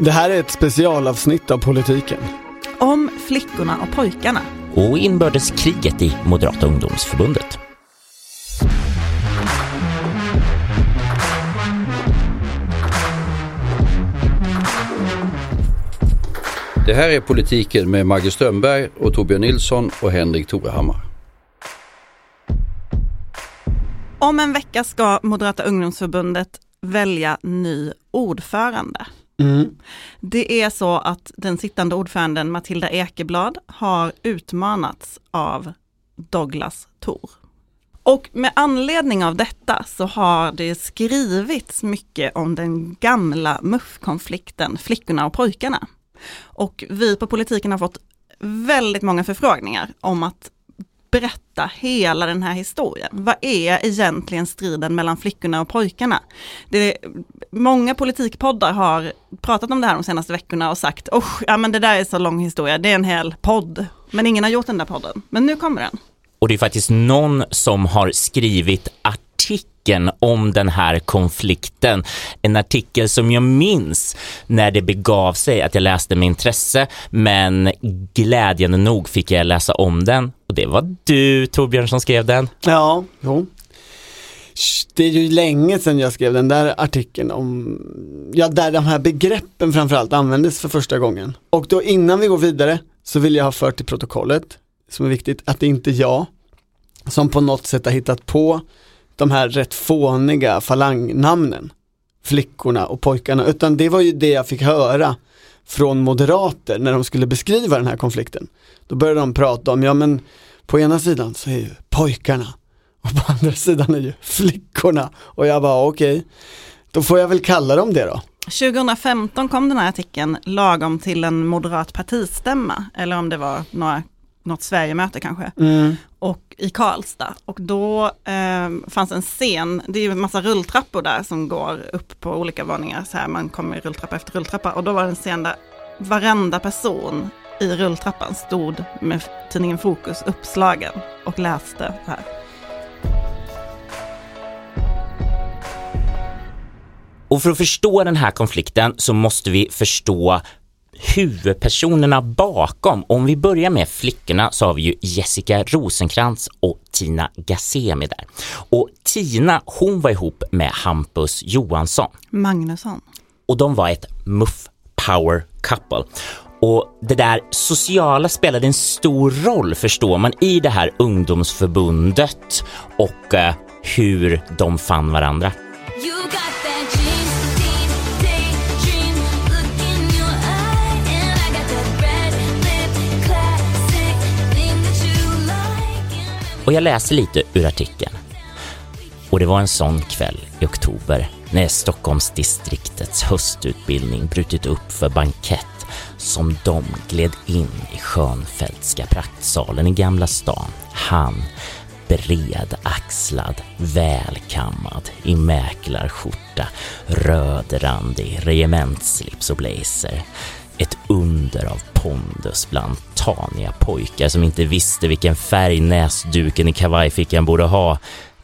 Det här är ett specialavsnitt av politiken. Om flickorna och pojkarna. Och inbördeskriget i Moderata ungdomsförbundet. Det här är politiken med Maggie Strömberg och Torbjörn Nilsson och Henrik Torehammar. Om en vecka ska Moderata ungdomsförbundet välja ny ordförande. Mm. Det är så att den sittande ordföranden Matilda Ekeblad har utmanats av Douglas Thor. Och med anledning av detta så har det skrivits mycket om den gamla MUF-konflikten Flickorna och pojkarna. Och vi på politiken har fått väldigt många förfrågningar om att berätta hela den här historien. Vad är egentligen striden mellan flickorna och pojkarna? Det är, många politikpoddar har pratat om det här de senaste veckorna och sagt, oh, ja men det där är så lång historia, det är en hel podd. Men ingen har gjort den där podden. Men nu kommer den. Och det är faktiskt någon som har skrivit att artikeln om den här konflikten. En artikel som jag minns när det begav sig att jag läste med intresse, men glädjande nog fick jag läsa om den. Och det var du Torbjörn som skrev den. Ja, jo. Det är ju länge sedan jag skrev den där artikeln om, ja där de här begreppen framförallt användes för första gången. Och då innan vi går vidare så vill jag ha fört till protokollet, som är viktigt, att det inte är jag som på något sätt har hittat på de här rätt fåniga falangnamnen, flickorna och pojkarna, utan det var ju det jag fick höra från moderater när de skulle beskriva den här konflikten. Då började de prata om, ja men på ena sidan så är ju pojkarna och på andra sidan är ju flickorna och jag bara okej, okay, då får jag väl kalla dem det då. 2015 kom den här artikeln lagom till en moderat partistämma, eller om det var några, något Sverigemöte kanske. Mm. och i Karlstad. Och då eh, fanns en scen, det är ju en massa rulltrappor där som går upp på olika våningar, så här man kommer i rulltrappa efter rulltrappa. Och då var det en scen där varenda person i rulltrappan stod med tidningen Fokus uppslagen och läste så här. Och för att förstå den här konflikten så måste vi förstå huvudpersonerna bakom. Om vi börjar med flickorna så har vi ju Jessica Rosenkrantz och Tina Gazemi där. Och Tina, hon var ihop med Hampus Johansson. Magnusson. Och de var ett muff power couple. Och det där sociala spelade en stor roll förstår man i det här ungdomsförbundet och eh, hur de fann varandra. Och jag läste lite ur artikeln. Och det var en sån kväll i oktober när Stockholmsdistriktets höstutbildning brutit upp för bankett som de gled in i Schönfeldtska praktsalen i Gamla stan. Han, bredaxlad, välkammad i mäklarskjorta, rödrandig regementsslips och blazer. Ett under av pondus bland taniga pojkar som inte visste vilken färg näsduken i kavajfickan borde ha.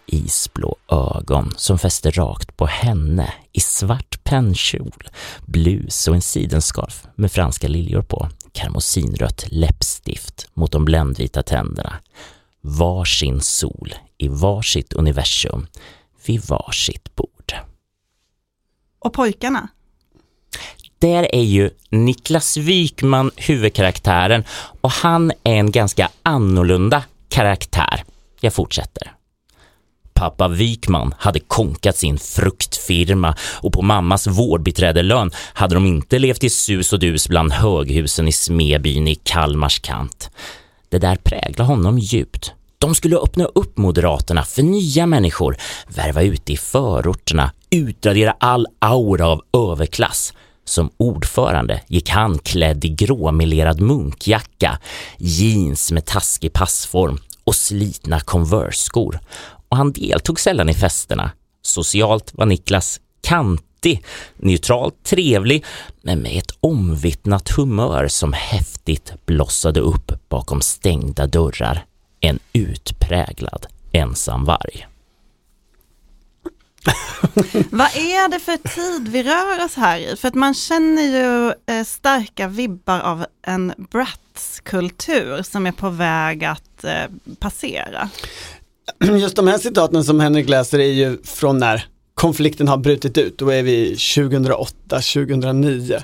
Isblå ögon som fäste rakt på henne i svart pennkjol, blus och en sidenskarf med franska liljor på, karmosinrött läppstift mot de bländvita tänderna. Varsin sol i varsitt universum vid varsitt bord. Och pojkarna? Där är ju Niklas Wykman huvudkaraktären och han är en ganska annorlunda karaktär. Jag fortsätter. Pappa Wykman hade konkat sin fruktfirma och på mammas vårdbiträdelön hade de inte levt i sus och dus bland höghusen i Smedbyn i Kalmars kant. Det där präglade honom djupt. De skulle öppna upp Moderaterna för nya människor, värva ut i förorterna, utradera all aura av överklass. Som ordförande gick han klädd i gråmelerad munkjacka, jeans med taskig passform och slitna Converse-skor. Och han deltog sällan i festerna. Socialt var Niklas kantig, neutralt trevlig, men med ett omvittnat humör som häftigt blossade upp bakom stängda dörrar. En utpräglad ensamvarg. Vad är det för tid vi rör oss här i? För att man känner ju eh, starka vibbar av en Bratz-kultur som är på väg att eh, passera. Just de här citaten som Henrik läser är ju från när konflikten har brutit ut, då är vi 2008-2009.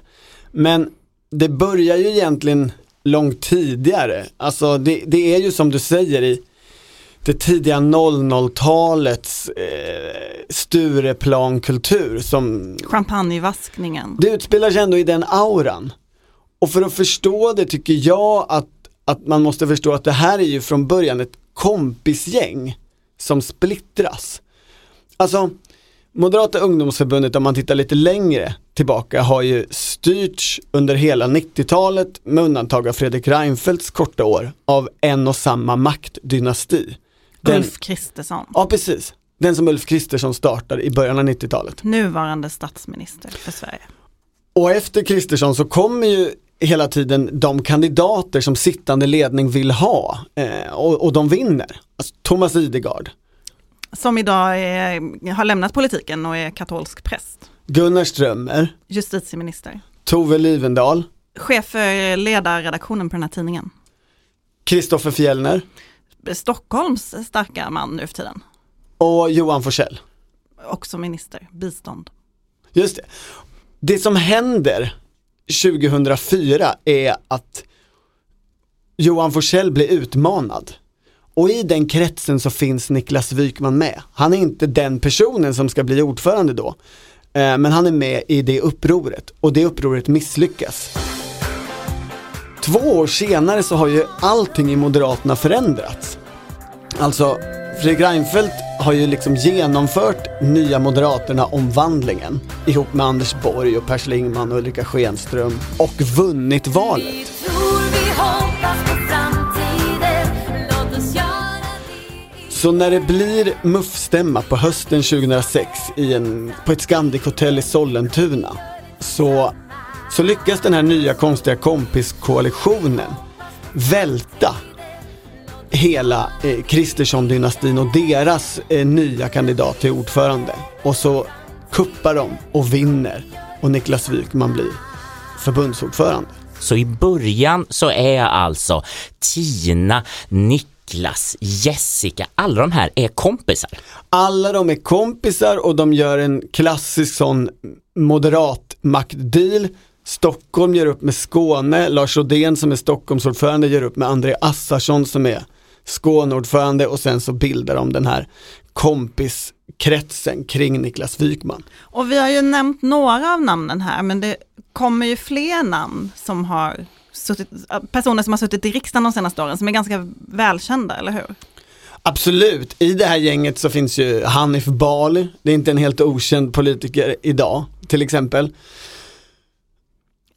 Men det börjar ju egentligen långt tidigare, alltså det, det är ju som du säger i det tidiga 00-talets eh, Stureplankultur som Champagnevaskningen. det utspelar sig ändå i den auran. Och för att förstå det tycker jag att, att man måste förstå att det här är ju från början ett kompisgäng som splittras. Alltså, Moderata ungdomsförbundet om man tittar lite längre tillbaka har ju styrts under hela 90-talet med undantag av Fredrik Reinfeldts korta år av en och samma maktdynasti. Den, Ulf Kristersson, ja precis, den som Ulf Kristersson startade i början av 90-talet. nuvarande statsminister för Sverige. Och efter Kristersson så kommer ju hela tiden de kandidater som sittande ledning vill ha eh, och, och de vinner. Alltså, Thomas Idegard, Som idag är, har lämnat politiken och är katolsk präst. Gunnar Strömmer, Justitieminister. Tove Livendal, Chef för ledarredaktionen på den här tidningen. Kristoffer Fjellner Stockholms starka man nu för tiden. och Johan Forsell. Också minister, bistånd. Just det. Det som händer 2004 är att Johan Forsell blir utmanad. Och i den kretsen så finns Niklas Wykman med. Han är inte den personen som ska bli ordförande då. Eh, Men han är med i det upproret och det upproret misslyckas. Två år senare så har ju allting i Moderaterna förändrats. Alltså, Fredrik Reinfeldt har ju liksom genomfört Nya Moderaterna omvandlingen ihop med Anders Borg och Per Schlingmann och Ulrika Schenström och vunnit valet. Så när det blir muffstämma på hösten 2006 i en, på ett Scandic-hotell i Sollentuna så, så lyckas den här nya konstiga kompiskoalitionen välta hela eh, Kristersson-dynastin och deras eh, nya kandidat till ordförande. Och så kuppar de och vinner och Niklas Wykman blir förbundsordförande. Så i början så är alltså Tina, Niklas, Jessica, alla de här är kompisar. Alla de är kompisar och de gör en klassisk sån moderat maktdeal. Stockholm gör upp med Skåne, Lars Rodén som är Stockholmsordförande gör upp med André Assarsson som är Skåneordförande och sen så bildar de den här kompiskretsen kring Niklas Wykman. Och vi har ju nämnt några av namnen här, men det kommer ju fler namn som har suttit, personer som har suttit i riksdagen de senaste åren som är ganska välkända, eller hur? Absolut, i det här gänget så finns ju Hanif Bali, det är inte en helt okänd politiker idag till exempel.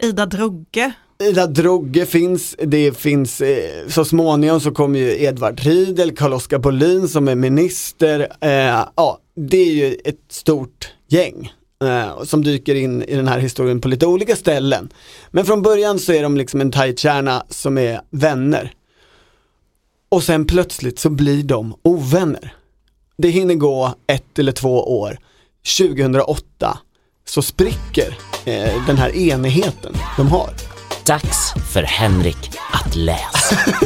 Ida Drogge. Ida Drogge finns, det finns eh, så småningom så kommer ju Edvard Riedel, Carl-Oskar Bolin som är minister. Eh, ja, det är ju ett stort gäng eh, som dyker in i den här historien på lite olika ställen. Men från början så är de liksom en tajt kärna som är vänner. Och sen plötsligt så blir de ovänner. Det hinner gå ett eller två år. 2008 så spricker eh, den här enigheten de har. Dags för Henrik att läsa.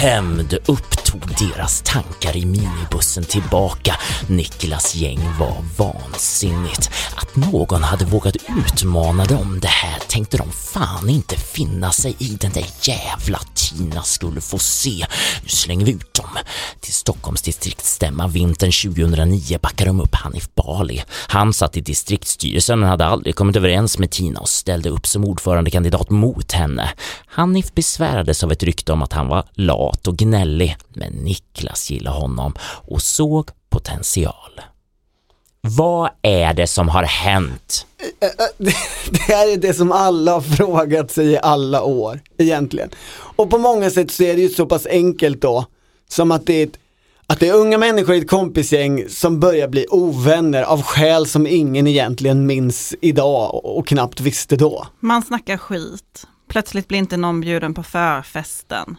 Hämnd upptog deras tankar i minibussen tillbaka. Niklas gäng var vansinnigt. Att någon hade vågat utmana dem det här tänkte de fan inte finna sig i. Den där jävla Tina skulle få se. Nu slänger vi ut dem. Till Stockholms distriktsstämma vintern 2009 backade de upp Hanif Bali. Han satt i distriktsstyrelsen men hade aldrig kommit överens med Tina och ställde upp som ordförandekandidat mot henne. Hanif besvärades av ett rykte om att han var lat och gnällig, men Niklas gillade honom och såg potential. Vad är det som har hänt? Det det här är det som alla har frågat sig i alla år egentligen. Och på många sätt så är det ju så pass enkelt då som att det är, ett, att det är unga människor i ett kompisgäng som börjar bli ovänner av skäl som ingen egentligen minns idag och, och knappt visste då. man snackar skit Plötsligt blir inte någon bjuden på förfesten.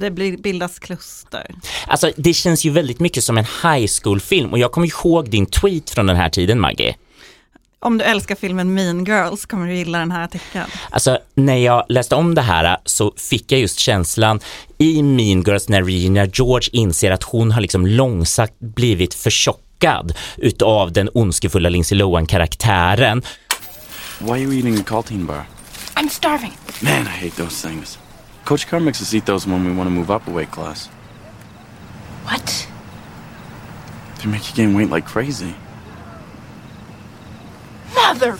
Det blir, bildas kluster. Alltså det känns ju väldigt mycket som en high school-film och jag kommer ihåg din tweet från den här tiden Maggie. Om du älskar filmen Mean Girls kommer du gilla den här artikeln. Alltså när jag läste om det här så fick jag just känslan i Mean Girls när Regina George inser att hon har liksom långsamt blivit förtjockad utav den ondskefulla Lindsay Lohan-karaktären. Why are you eating a bar? I'm starving. Man, I hate those things. Coach Carr makes us eat those when we want to move up a weight class. What? They make you gain weight like crazy. Mother.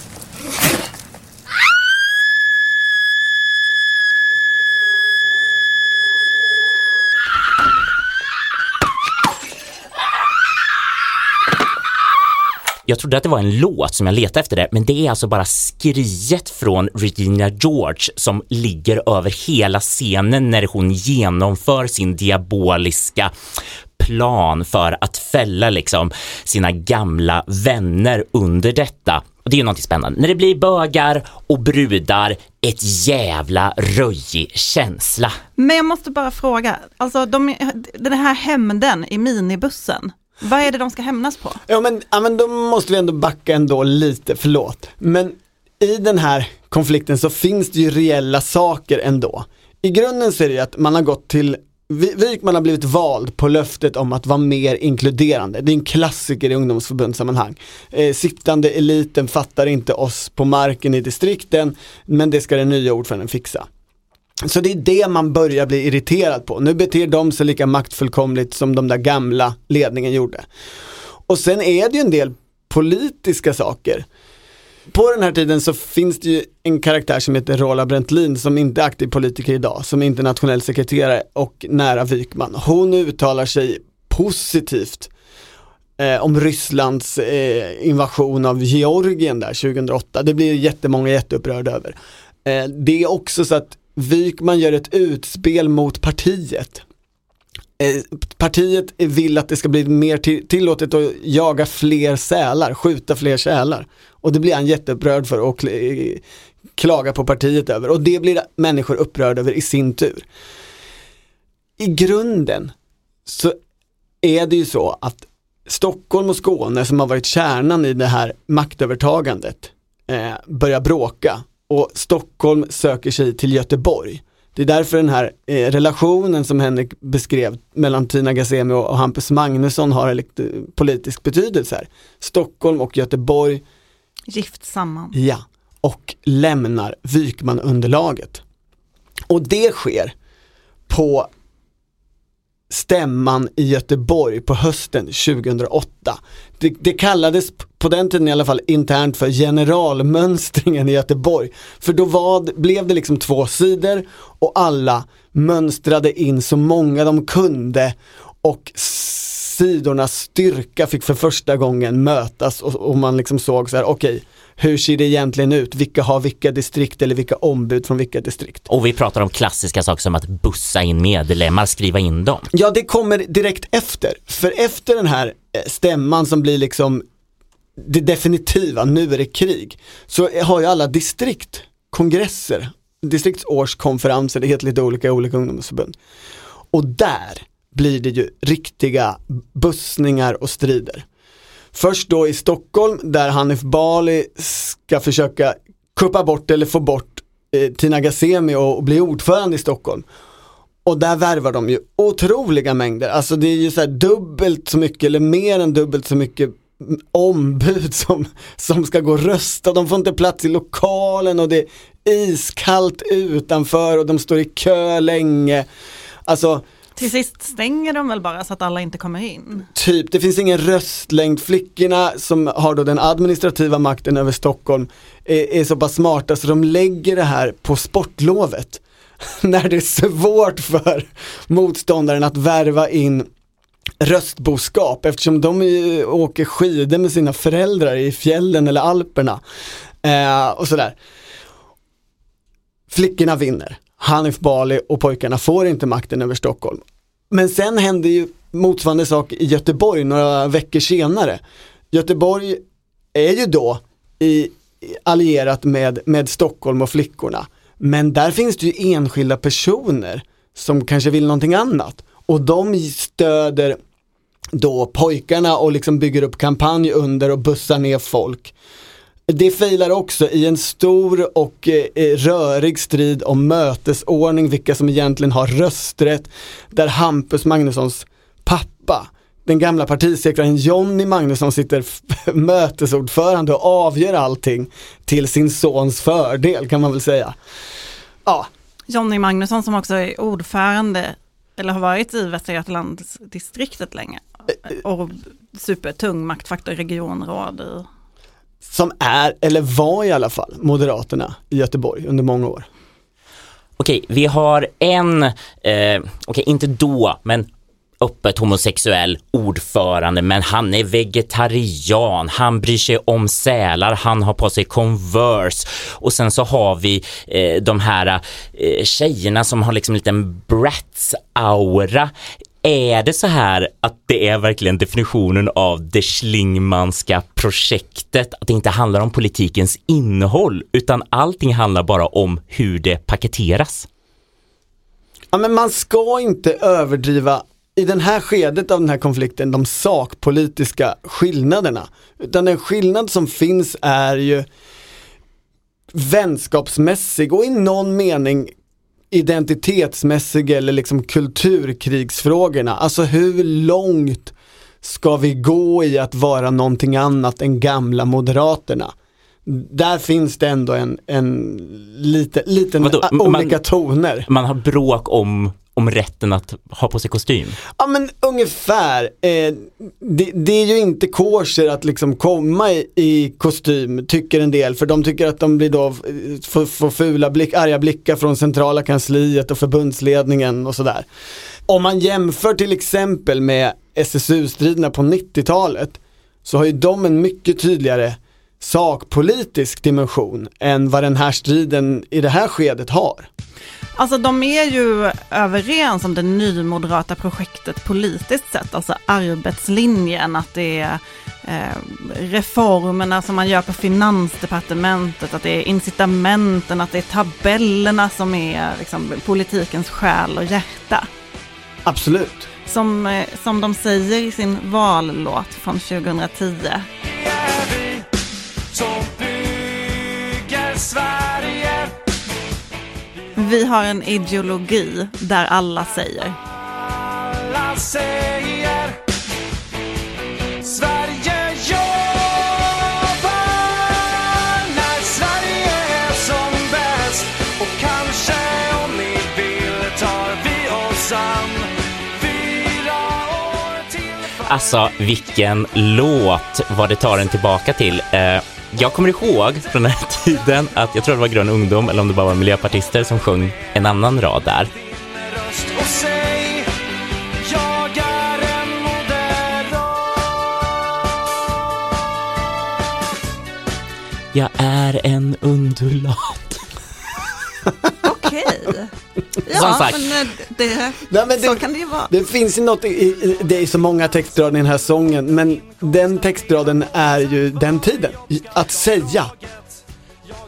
Jag trodde att det var en låt som jag letade efter det, men det är alltså bara skriet från Regina George som ligger över hela scenen när hon genomför sin diaboliska plan för att fälla liksom sina gamla vänner under detta. Och det är ju någonting spännande. När det blir bögar och brudar, ett jävla röjig känsla. Men jag måste bara fråga, alltså de, den här hämnden i minibussen, vad är det de ska hämnas på? Ja men, ja men då måste vi ändå backa ändå lite, förlåt. Men i den här konflikten så finns det ju reella saker ändå. I grunden så är det ju att man har gått till Vi- Wikman har blivit vald på löftet om att vara mer inkluderande. Det är en klassiker i ungdomsförbundssammanhang. Eh, sittande eliten fattar inte oss på marken i distrikten, men det ska den nya ordföranden fixa. Så det är det man börjar bli irriterad på. Nu beter de sig lika maktfullkomligt som de där gamla ledningen gjorde. Och sen är det ju en del politiska saker. På den här tiden så finns det ju en karaktär som heter Rola Brentlin som inte är aktiv politiker idag, som är internationell sekreterare och nära Wykman. Hon uttalar sig positivt eh, om Rysslands eh, invasion av Georgien där 2008. Det blir jättemånga jätteupprörda över. Eh, det är också så att Wykman gör ett utspel mot partiet. Eh, partiet vill att det ska bli mer till, tillåtet att jaga fler sälar, skjuta fler sälar. Och det blir han jätteupprörd för och klagar klaga på partiet över. Och det blir människor upprörda över i sin tur. I grunden så är det ju så att Stockholm och Skåne som har varit kärnan i det här maktövertagandet eh, börjar bråka och Stockholm söker sig till Göteborg. Det är därför den här eh, relationen som Henrik beskrev mellan Tina Gazemi och, och Hampus Magnusson har lite politisk betydelse här. Stockholm och Göteborg, Gift samman. ja, och lämnar Wykman-underlaget. Och det sker på stämman i Göteborg på hösten 2008. Det, det kallades på den tiden i alla fall internt för generalmönstringen i Göteborg. För då var, blev det liksom två sidor och alla mönstrade in så många de kunde och sidornas styrka fick för första gången mötas och, och man liksom såg så här, okej, hur ser det egentligen ut? Vilka har vilka distrikt eller vilka ombud från vilka distrikt? Och vi pratar om klassiska saker som att bussa in medlemmar, skriva in dem. Ja, det kommer direkt efter. För efter den här eh, stämman som blir liksom det definitiva, nu är det krig, så har ju alla distrikt kongresser, distriktsårskonferenser, det heter lite olika i olika ungdomsförbund. Och där blir det ju riktiga bussningar och strider. Först då i Stockholm där Hanif Bali ska försöka kuppa bort eller få bort eh, Tina Gazemi och, och bli ordförande i Stockholm. Och där värvar de ju otroliga mängder, alltså det är ju så här dubbelt så mycket eller mer än dubbelt så mycket ombud som, som ska gå och rösta, de får inte plats i lokalen och det är iskallt utanför och de står i kö länge. Alltså Till sist stänger de väl bara så att alla inte kommer in. typ, det finns ingen röstlängd. Flickorna som har då den administrativa makten över Stockholm är, är så pass smarta så de lägger det här på sportlovet. När det är svårt för motståndaren att värva in röstboskap eftersom de ju åker skidor med sina föräldrar i fjällen eller Alperna. Eh, och sådär. Flickorna vinner. Hanif Bali och pojkarna får inte makten över Stockholm. Men sen händer ju motsvarande sak i Göteborg några veckor senare. Göteborg är ju då i, allierat med, med Stockholm och flickorna. Men där finns det ju enskilda personer som kanske vill någonting annat. Och de stöder då pojkarna och liksom bygger upp kampanj under och bussar ner folk. Det failar också i en stor och eh, eh rörig strid om mötesordning, vilka som egentligen har rösträtt, där Hampus Magnussons pappa, den gamla partisekreteraren Jonny Magnusson sitter mötesordförande och avgör allting till sin sons fördel kan man väl säga. Ja, Jonny Magnusson som också är ordförande, eller har varit i Västra Götalandsdistriktet länge. Och supertung maktfaktor, regionråd. i- som är, eller var i alla fall, Moderaterna i Göteborg under många år. Okej, vi har en, eh, okej inte då, men öppet homosexuell ordförande, men han är vegetarian, han bryr sig om sälar, han har på sig Converse och sen så har vi eh, de här eh, tjejerna som har liksom en liten brats-aura. Är det så här att det är verkligen definitionen av det Schlingmanska projektet, att det inte handlar om politikens innehåll, utan allting handlar bara om hur det paketeras? Ja men man ska inte överdriva i den här skedet av den här konflikten de sakpolitiska skillnaderna. Utan den skillnad som finns är ju vänskapsmässig och i någon mening identitetsmässig eller liksom kulturkrigsfrågorna. Alltså hur långt ska vi gå i att vara någonting annat än gamla moderaterna? Där finns det ändå en, en lite, liten Vadå? a- Man- olika toner. Man har bråk om, om rätten att ha på sig kostym. Ja men ungefär. Eh, det, det är ju inte kosher att liksom komma i, i kostym, tycker en del, för de tycker att de blir då, eh, får, får fula blick, arga blickar från centrala kansliet och förbundsledningen och sådär. Om man jämför till exempel med SSU-striderna på 90-talet så har ju de en mycket tydligare sakpolitisk dimension än vad den här striden i det här skedet har. Alltså de är ju överens om det nymoderata projektet politiskt sett, alltså arbetslinjen, att det är eh, reformerna som man gör på finansdepartementet, att det är incitamenten, att det är tabellerna som är liksom, politikens själ och hjärta. Absolut. Som, eh, som de säger i sin vallåt från 2010. Vi vi har en ideologi där alla säger. Alltså vilken låt vad det tar en tillbaka till. Eh, jag kommer ihåg från den här tiden att jag tror det var Grön ungdom eller om det bara var miljöpartister som sjöng en annan rad där. Jag är en undulat. Okej. Okay. Ja, sagt. men eh, det, Nej, men så det- kan det ju vara. Det finns ju något, i, i, det är så många textrader i den här sången, men den textraden är ju den tiden. Att säga,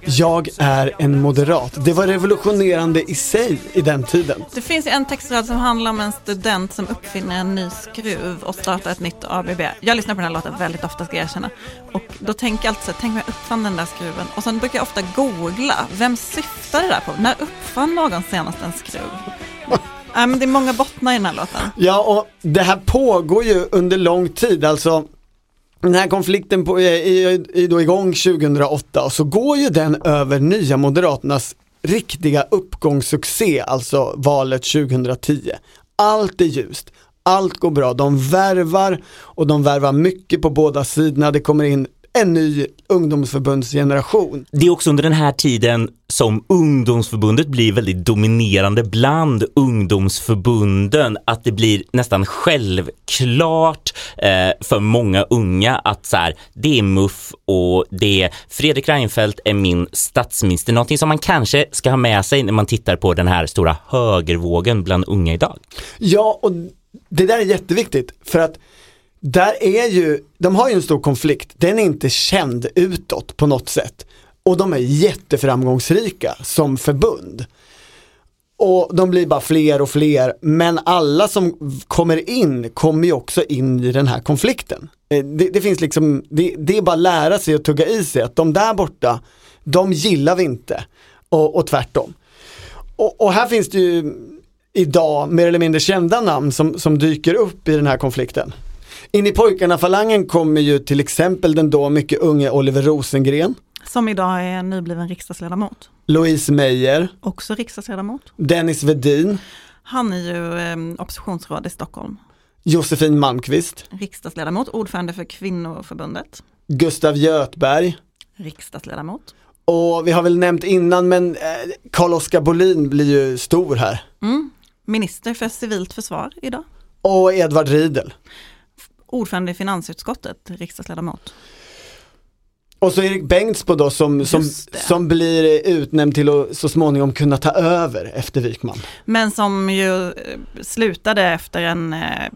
jag är en moderat. Det var revolutionerande i sig i den tiden. Det finns en textrad som handlar om en student som uppfinner en ny skruv och startar ett nytt ABB. Jag lyssnar på den här låten väldigt ofta ska jag erkänna. Och då tänker jag alltid så här, tänk om jag uppfann den där skruven. Och sen brukar jag ofta googla, vem syftar det där på? När uppfann någon senast en skruv? Nej men det är många bottnar i den här låten. Ja, och det här pågår ju under lång tid, alltså den här konflikten på, är, är, är då igång 2008 och så går ju den över Nya Moderaternas riktiga uppgångssuccé, alltså valet 2010. Allt är ljust, allt går bra, de värvar och de värvar mycket på båda sidorna, det kommer in en ny ungdomsförbundsgeneration. Det är också under den här tiden som ungdomsförbundet blir väldigt dominerande bland ungdomsförbunden. Att det blir nästan självklart eh, för många unga att så här, det är MUF och det är Fredrik Reinfeldt är min statsminister. Någonting som man kanske ska ha med sig när man tittar på den här stora högervågen bland unga idag. Ja, och det där är jätteviktigt för att där är ju, de har ju en stor konflikt, den är inte känd utåt på något sätt. Och de är jätteframgångsrika som förbund. Och de blir bara fler och fler, men alla som kommer in kommer ju också in i den här konflikten. Eh, det, det finns liksom, det, det är bara att lära sig och tugga i sig att de där borta, de gillar vi inte. Och, och tvärtom. Och, och här finns det ju idag mer eller mindre kända namn som, som dyker upp i den här konflikten. In i pojkarna-falangen kommer ju till exempel den då mycket unge Oliver Rosengren, Som idag är nybliven riksdagsledamot. Louise Meijer, Också riksdagsledamot. Dennis Vedin, Han är ju eh, oppositionsråd i Stockholm. Josefin Malmqvist, Riksdagsledamot, ordförande för kvinnoförbundet. Gustav Göthberg Riksdagsledamot. och vi har väl nämnt innan men eh, Carl-Oskar Bolin blir ju stor här. Mm. Minister för civilt försvar idag. Och Edvard Riedel. Ordförande i finansutskottet, riksdagsledamot. Och så Erik Bengtsbo då som, som, som blir utnämnd till att så småningom kunna ta över efter Wikman. Men som ju eh, slutade efter en eh,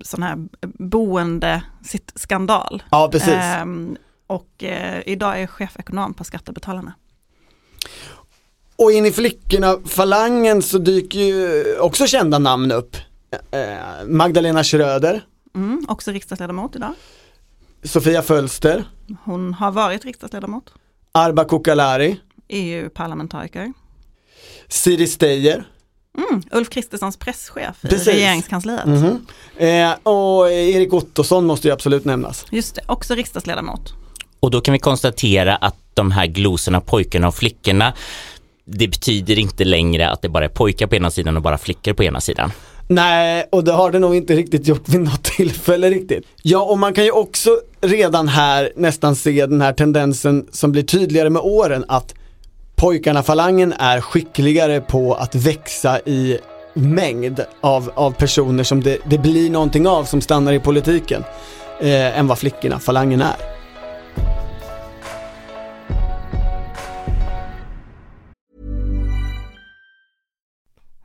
sån här boendeskandal. Ja precis. Ehm, och eh, idag är chefekonom på Skattebetalarna. Och in i flickorna, falangen så dyker ju också kända namn upp. Eh, Magdalena Schröder, Mm, också riksdagsledamot idag. Sofia Fölster, Hon har varit riksdagsledamot. Arba Kokalari, EU-parlamentariker. Siri Steyer Mm, Ulf Kristerssons presschef Precis. i regeringskansliet. mhm. eh, och Erik Ottosson måste ju absolut nämnas. Just det, också riksdagsledamot. Och då kan vi konstatera att de här glosorna, pojkarna och flickorna, det betyder inte längre att det bara är pojkar på ena sidan och bara flickor på ena sidan. Nej, och det har det nog inte riktigt gjort vid något tillfälle riktigt. Ja, och man kan ju också redan här nästan se den här tendensen som blir tydligare med åren att pojkarna-falangen är skickligare på att växa i mängd av, av personer som det, det blir någonting av som stannar i politiken eh, än vad flickorna-falangen är.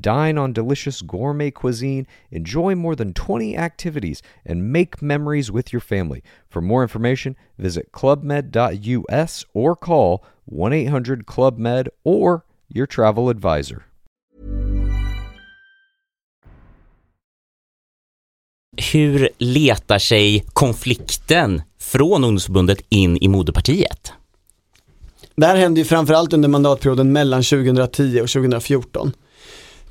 Dine on delicious gourmet cuisine, enjoy more than 20 activities, and make memories with your family. For more information, visit clubmed.us or call 1 800 Club Med or your travel advisor. Hur letar sig konflikten från ungdomsförbundet in i moderpartiet? Det här hände ju framförallt under mandatperioden mellan 2010 och 2014.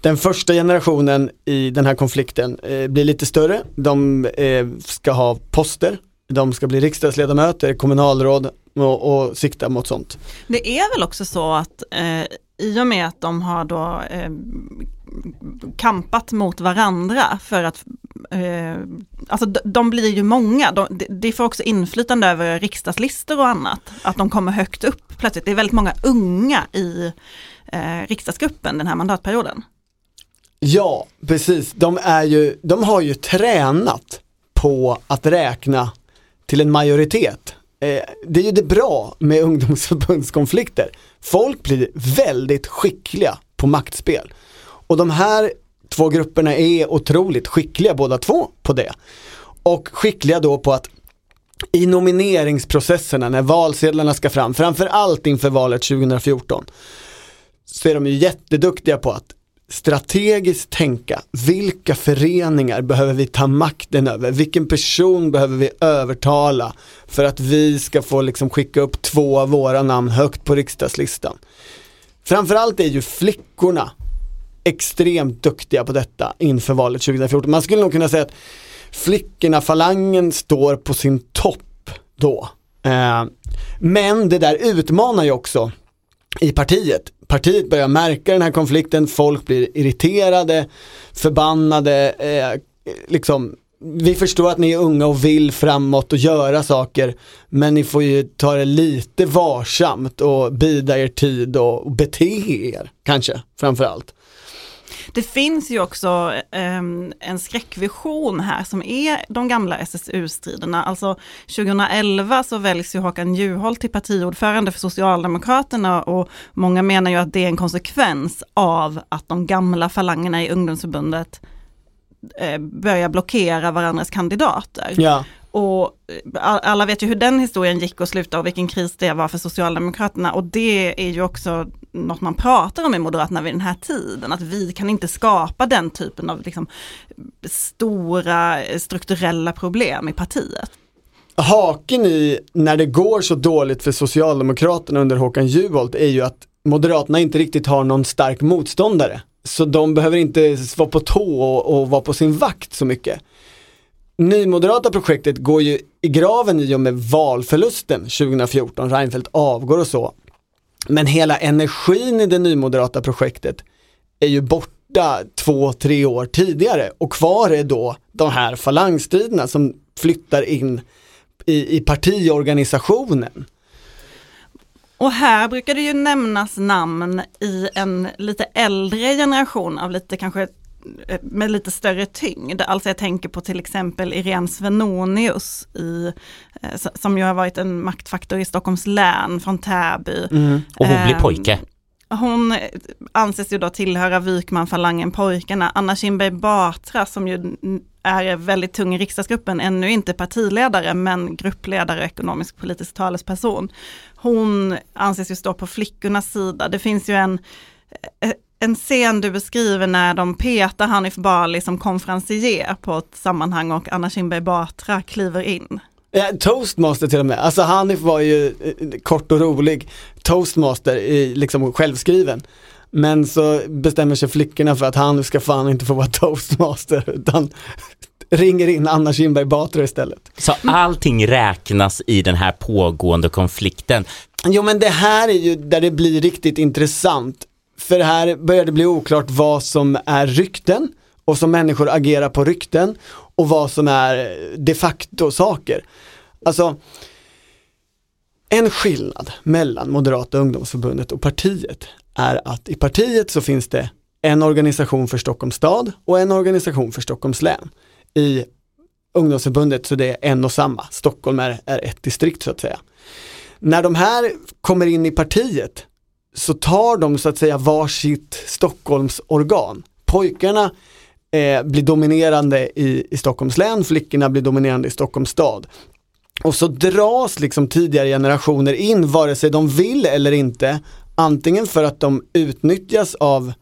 Den första generationen i den här konflikten eh, blir lite större. De eh, ska ha poster, de ska bli riksdagsledamöter, kommunalråd och, och sikta mot sånt. Det är väl också så att eh, i och med att de har då eh, kampat mot varandra för att eh, alltså de, de blir ju många, de, de- de får också inflytande över riksdagslistor och annat. Att de kommer högt upp plötsligt. Det är väldigt många unga i eh, riksdagsgruppen den här mandatperioden. Ja, precis. De, är ju, de har ju tränat på att räkna till en majoritet. Eh, det är ju det bra med ungdomsförbundskonflikter. Folk blir väldigt skickliga på maktspel. Och de här två grupperna är otroligt skickliga båda två på det. Och skickliga då på att i nomineringsprocesserna när valsedlarna ska fram, framförallt inför valet 2014, så är de ju jätteduktiga på att strategiskt tänka, vilka föreningar behöver vi ta makten över? Vilken person behöver vi övertala för att vi ska få liksom skicka upp två av våra namn högt på riksdagslistan? Framförallt är ju flickorna extremt duktiga på detta inför valet 2014. Man skulle nog kunna säga att flickorna, falangen står på sin topp då. Eh, men det där utmanar ju också i partiet. Partiet börjar märka den här konflikten, folk blir irriterade, förbannade, eh, liksom vi förstår att ni är unga och vill framåt och göra saker, men ni får ju ta det lite varsamt och bida er tid och bete er, kanske, framförallt. Det finns ju också ehm, en skräckvision här som är de gamla SSU-striderna. Alltså 2011 så väljs ju Håkan Juholt till partiordförande för Socialdemokraterna och många menar ju att det är en konsekvens av att de gamla falangerna i ungdomsförbundet eh, börjar blockera varandras kandidater. Ja, Och eh, all- alla vet ju hur den historien gick och slutade och vilken kris det var för Socialdemokraterna. Och det är ju också något man pratar om i Moderaterna vid den här tiden. Att vi kan inte skapa den typen av liksom, stora eh, strukturella problem i partiet. haken i när det går så dåligt för Socialdemokraterna under Håkan Juholt är ju att Moderaterna inte riktigt har någon stark motståndare. Så de behöver inte vara på tå och, och vara på sin vakt så mycket. Nymoderata projektet går ju i graven i och med valförlusten 2014, Reinfeldt avgår och så. Men hela energin i det nymoderata projektet är ju borta två, tre år tidigare och kvar är då de här falangstriderna som flyttar in i, i partiorganisationen. Och här brukar det ju nämnas namn i en lite äldre generation av lite kanske med lite större tyngd. Alltså jag tänker på till exempel Irene Svenonius i, eh, som ju har varit en maktfaktor i Stockholms län från Täby. Och hon blir Ehm, pojke. Hon anses ju då tillhöra Wykman-falangen Pojkarna. Anna Kinberg Batra som ju är väldigt tung i riksdagsgruppen, ännu inte partiledare men gruppledare och ekonomisk politisk talesperson. Hon anses ju stå på flickornas sida. Det finns ju en, eh, en scen du beskriver när de petar Hanif Bali som konferencier på ett sammanhang och Anna Kinberg Batra kliver in. Ja, toastmaster till och med, alltså Hanif var ju eh, kort och rolig toastmaster, i, liksom självskriven. Men så bestämmer sig flickorna för att han ska fan inte få vara toastmaster utan ringer in Anna Kinberg Batra istället. Så allting räknas i den här pågående konflikten. Jo men det här är ju där det blir riktigt intressant. För här börjar det bli oklart vad som är rykten och som människor agerar på rykten och vad som är de facto saker. Alltså, en skillnad mellan Moderata ungdomsförbundet och partiet är att i partiet så finns det en organisation för Stockholms stad och en organisation för Stockholms län. I ungdomsförbundet så det är en och samma, Stockholm är, är ett distrikt så att säga. När de här kommer in i partiet så tar de så att säga varsitt Stockholmsorgan. Pojkarna eh, blir dominerande i, i Stockholms län, flickorna blir dominerande i Stockholms stad. Och så dras liksom tidigare generationer in vare sig de vill eller inte. Antingen för att de utnyttjas av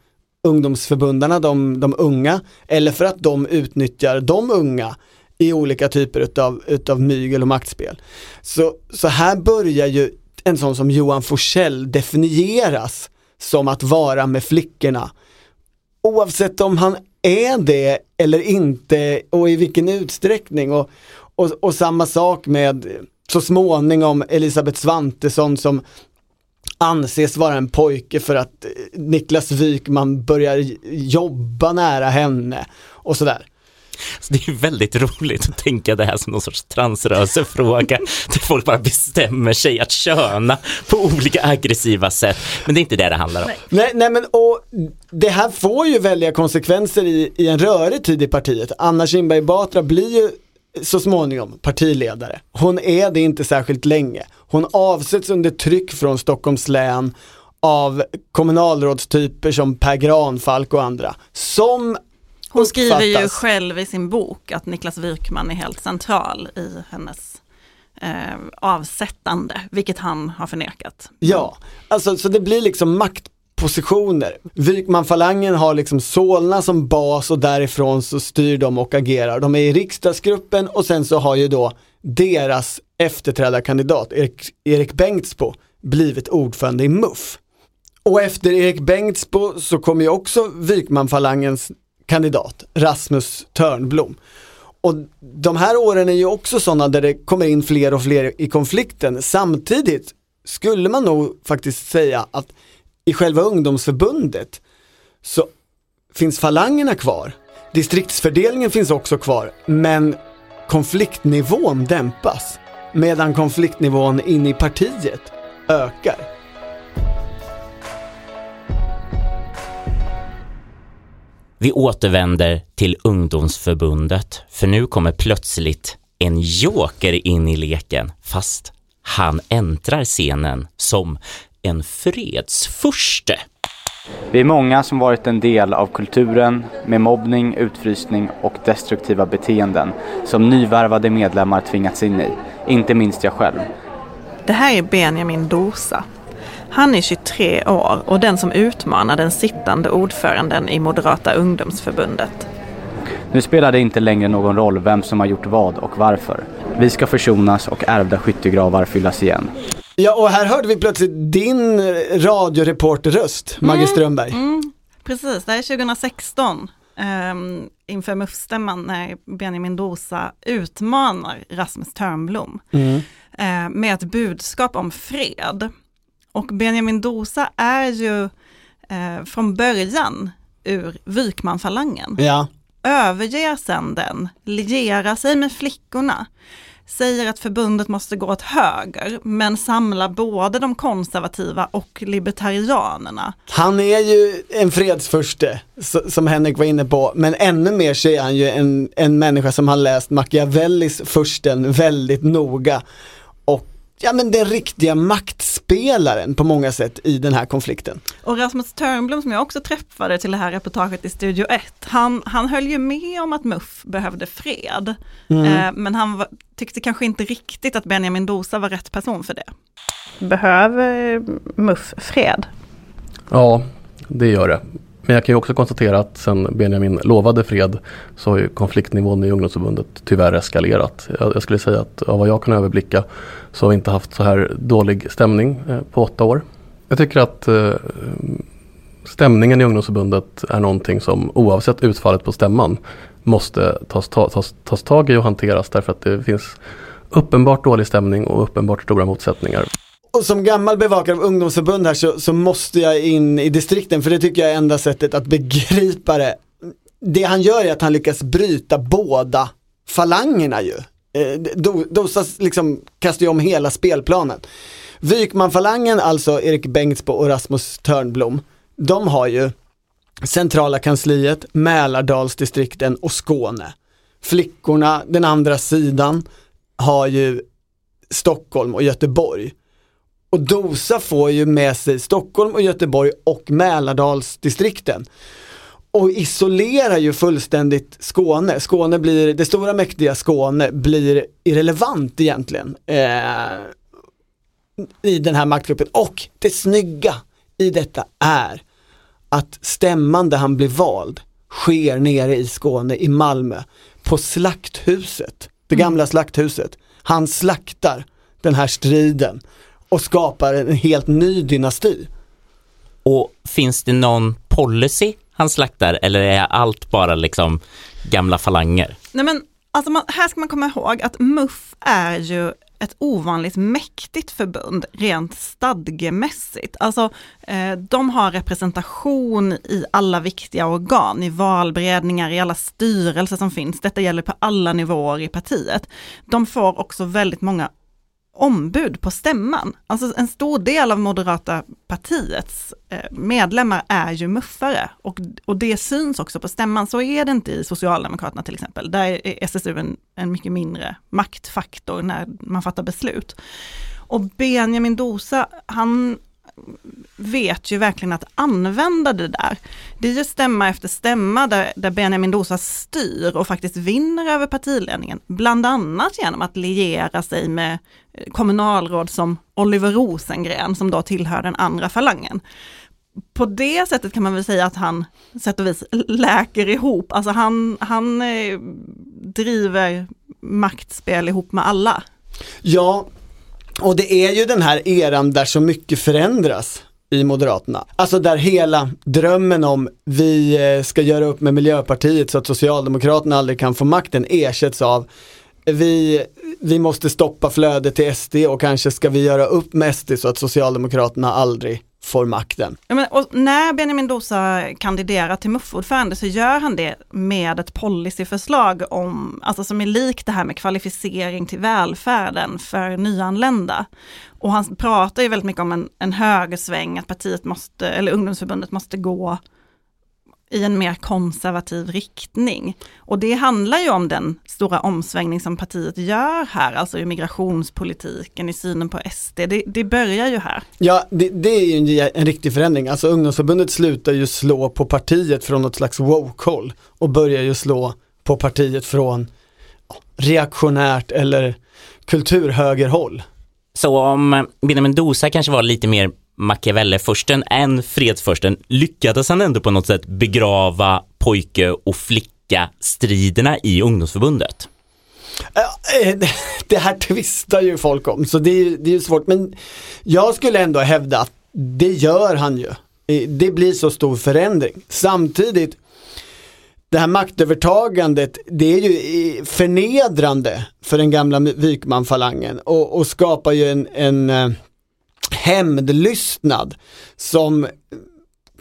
ungdomsförbundarna, de, de unga, eller för att de utnyttjar de unga i olika typer utav, utav mygel och maktspel. Så, så här börjar ju en sån som Johan Forsell definieras som att vara med flickorna. Oavsett om han är det eller inte och i vilken utsträckning. Och, och, och samma sak med så småningom Elisabeth Svantesson som anses vara en pojke för att Niklas Wykman börjar jobba nära henne och sådär. Så det är väldigt roligt att tänka det här som någon sorts transrörelsefråga där folk bara bestämmer sig att köna på olika aggressiva sätt. Men det är inte det det handlar om. Nej, nej men och det här får ju väldiga konsekvenser i, i en rörig tid i partiet. Anna Kinberg Batra blir ju så småningom partiledare. Hon är det inte särskilt länge. Hon avsätts under tryck från Stockholms län av kommunalrådstyper som Per Granfalk och andra. Som Hon skriver ju själv i sin bok att Niklas Wykman är helt central i hennes eh, avsättande, vilket han har förnekat. Ja, alltså så det blir liksom maktpositioner. Wykman-falangen har liksom Solna som bas och därifrån så styr de och agerar. De är i riksdagsgruppen och sen så har ju då deras efterträdarkandidat Erik, Erik Bengtsbo blivit ordförande i MUF. Och efter Erik Bengtsbo så kommer ju också Wykman-falangens kandidat Rasmus Törnblom. Och de här åren är ju också sådana där det kommer in fler och fler i konflikten. Samtidigt skulle man nog faktiskt säga att i själva ungdomsförbundet så finns falangerna kvar. Distriktsfördelningen finns också kvar, men konfliktnivån dämpas. Medan konfliktnivån in i partiet ökar. Vi återvänder till ungdomsförbundet, för nu kommer plötsligt en joker in i leken, fast han äntrar scenen som en fredsfurste. Vi är många som varit en del av kulturen med mobbning, utfrysning och destruktiva beteenden som nyvärvade medlemmar tvingats in i, inte minst jag själv. Det här är Benjamin Dosa. Han är 23 år och den som utmanar den sittande ordföranden i Moderata ungdomsförbundet. Nu spelar det inte längre någon roll vem som har gjort vad och varför. Vi ska försonas och ärvda skyttegravar fyllas igen. Ja, och här hörde vi plötsligt din radioreporterröst, Maggie Strömberg. Mm, precis, det här är 2016 um, inför MUF-stämman när Benjamin Dosa utmanar Rasmus Törnblom Mm. eh, med ett budskap om fred. Och Benjamin Dosa är ju eh, från början ur Wykmanfalangen. Ja. överger sedan den, lierar sig med flickorna, säger att förbundet måste gå åt höger, men samlar både de konservativa och libertarianerna. Han är ju en fredsfurste, s- som Henrik var inne på, men ännu mer så är han ju en, en människa som har läst Machiavellis Fursten väldigt noga. Ja men den riktiga maktspelaren på många sätt i den här konflikten. Och Rasmus Törnblom som jag också träffade till det här reportaget i Studio 1, han, han höll ju med om att MUF behövde fred. Eh, men han var, tyckte kanske inte riktigt att Benjamin Dosa var rätt person för det. Behöver MUF fred? Ja, det gör det. Men jag kan ju också konstatera att sen Benjamin lovade fred så har ju konfliktnivån i ungdomsförbundet tyvärr eskalerat. Jag, jag skulle säga att av vad jag kan överblicka så har vi inte haft så här dålig stämning eh, på åtta år. Jag tycker att eh, stämningen i ungdomsförbundet är någonting som oavsett utfallet på stämman måste tas, ta, tas, tas tag i och hanteras därför att det finns uppenbart dålig stämning och uppenbart stora motsättningar. Och som gammal bevakare av ungdomsförbund här så, så måste jag in i distrikten för det tycker jag är enda sättet att begripa det. Det han gör är att han lyckas bryta båda falangerna ju. Eh, Dosas liksom kastar ju om hela spelplanen. Wykmanfalangen, alltså Erik Bengtsbo och Rasmus Törnblom, de har ju centrala kansliet, Mälardalsdistrikten och Skåne. Flickorna, den andra sidan, har ju Stockholm och Göteborg. Och Dosa får ju med sig Stockholm och Göteborg och Mälardalsdistrikten. Och isolerar ju fullständigt Skåne. Skåne blir, det stora mäktiga Skåne blir irrelevant egentligen. Eh, I den här maktgruppen. Och det snygga i detta är att stämman där han blir vald sker nere i Skåne, i Malmö, på slakthuset, det gamla slakthuset. Han slaktar den här striden och skapar en helt ny dynasti. Och finns det någon policy han slaktar eller är allt bara liksom gamla falanger? Nej men, alltså man, här ska man komma ihåg att MUF är ju ett ovanligt mäktigt förbund rent stadgemässigt. Alltså eh, de har representation i alla viktiga organ, i valberedningar, i alla styrelser som finns. Detta gäller på alla nivåer i partiet. De får också väldigt många ombud på stämman. Alltså en stor del av Moderata partiets eh, medlemmar är ju muffare och, och det syns också på stämman. Så är det inte i Socialdemokraterna till exempel. Där är SSU en, en mycket mindre maktfaktor när man fattar beslut. Och Benjamin Dosa, han vet ju verkligen att använda det där. Det är ju stämma efter stämma där, där Benjamin Dosa styr och faktiskt vinner över partiledningen. Bland annat genom att liera sig med kommunalråd som Oliver Rosengren som då tillhör den andra falangen. På det sättet kan man väl säga att han sätt och vis läker ihop, alltså han, han eh, driver maktspel ihop med alla. Ja, och det är ju den här eran där så mycket förändras i Moderaterna. Alltså där hela drömmen om vi eh, ska göra upp med Miljöpartiet så att Socialdemokraterna aldrig kan få makten ersätts av vi, vi måste stoppa flödet till SD och kanske ska vi göra upp med SD så att Socialdemokraterna aldrig får makten. Men, och när Benjamin Dosa kandiderar till MUF-ordförande så gör han det med ett policyförslag om, alltså som är likt det här med kvalificering till välfärden för nyanlända. Och han pratar ju väldigt mycket om en, en högersväng, att partiet måste, eller ungdomsförbundet måste gå i en mer konservativ riktning. Och det handlar ju om den stora omsvängning som partiet gör här, alltså i migrationspolitiken, i synen på SD. Det, det börjar ju här. Ja, det, det är ju en, en riktig förändring. Alltså ungdomsförbundet slutar ju slå på partiet från något slags woke-håll och börjar ju slå på partiet från reaktionärt eller kulturhögerhåll. Så om Benjamin Dosa kanske var lite mer Machiavelli, försten än fredsfursten lyckades han ändå på något sätt begrava pojke och flicka-striderna i ungdomsförbundet. Eh, det- här tvistar ju folk om, så det är, ju- det är svårt. Men jag skulle ändå hävda att det gör han ju. Eh, det blir så stor förändring. Samtidigt, det här maktövertagandet, det är ju eh, förnedrande för den gamla Wykman-falangen och, och skapar ju en, en hämndlystnad som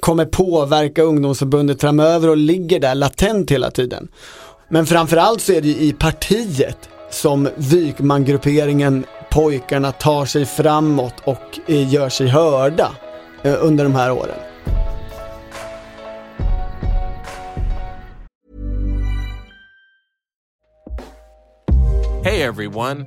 kommer påverka ungdomsförbundet framöver och ligger där latent hela tiden. Men framförallt så är det ju i partiet som Wykman-grupperingen, pojkarna, tar sig framåt och gör sig hörda eh, under de här åren. Hej everyone,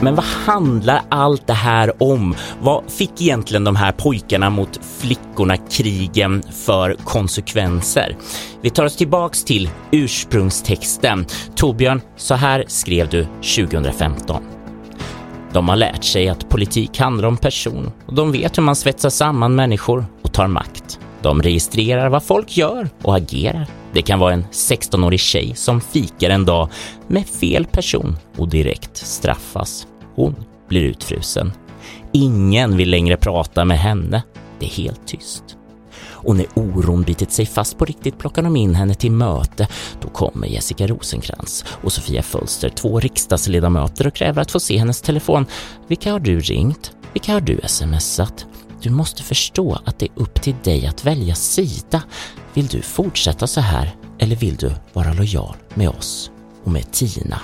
Men vad handlar allt det här om? Vad fick egentligen de här pojkarna mot flickorna krigen för konsekvenser? Vi tar oss tillbaks till ursprungstexten. Torbjörn, så här skrev du 2015. De har lärt sig att politik handlar om person och de vet hur man svetsar samman människor och tar makt. De registrerar vad folk gör och agerar. Det kan vara en 16-årig tjej som fikar en dag med fel person och direkt straffas. Hon blir utfrusen. Ingen vill längre prata med henne. Det är helt tyst. Och när oron bitit sig fast på riktigt plockar de in henne till möte. Då kommer Jessica Rosenkrantz och Sofia Fölster, två riksdagsledamöter och kräver att få se hennes telefon. Vilka har du ringt? Vilka har du smsat? Du måste förstå att det är upp till dig att välja sida. Vill du fortsätta så här eller vill du vara lojal med oss och med Tina?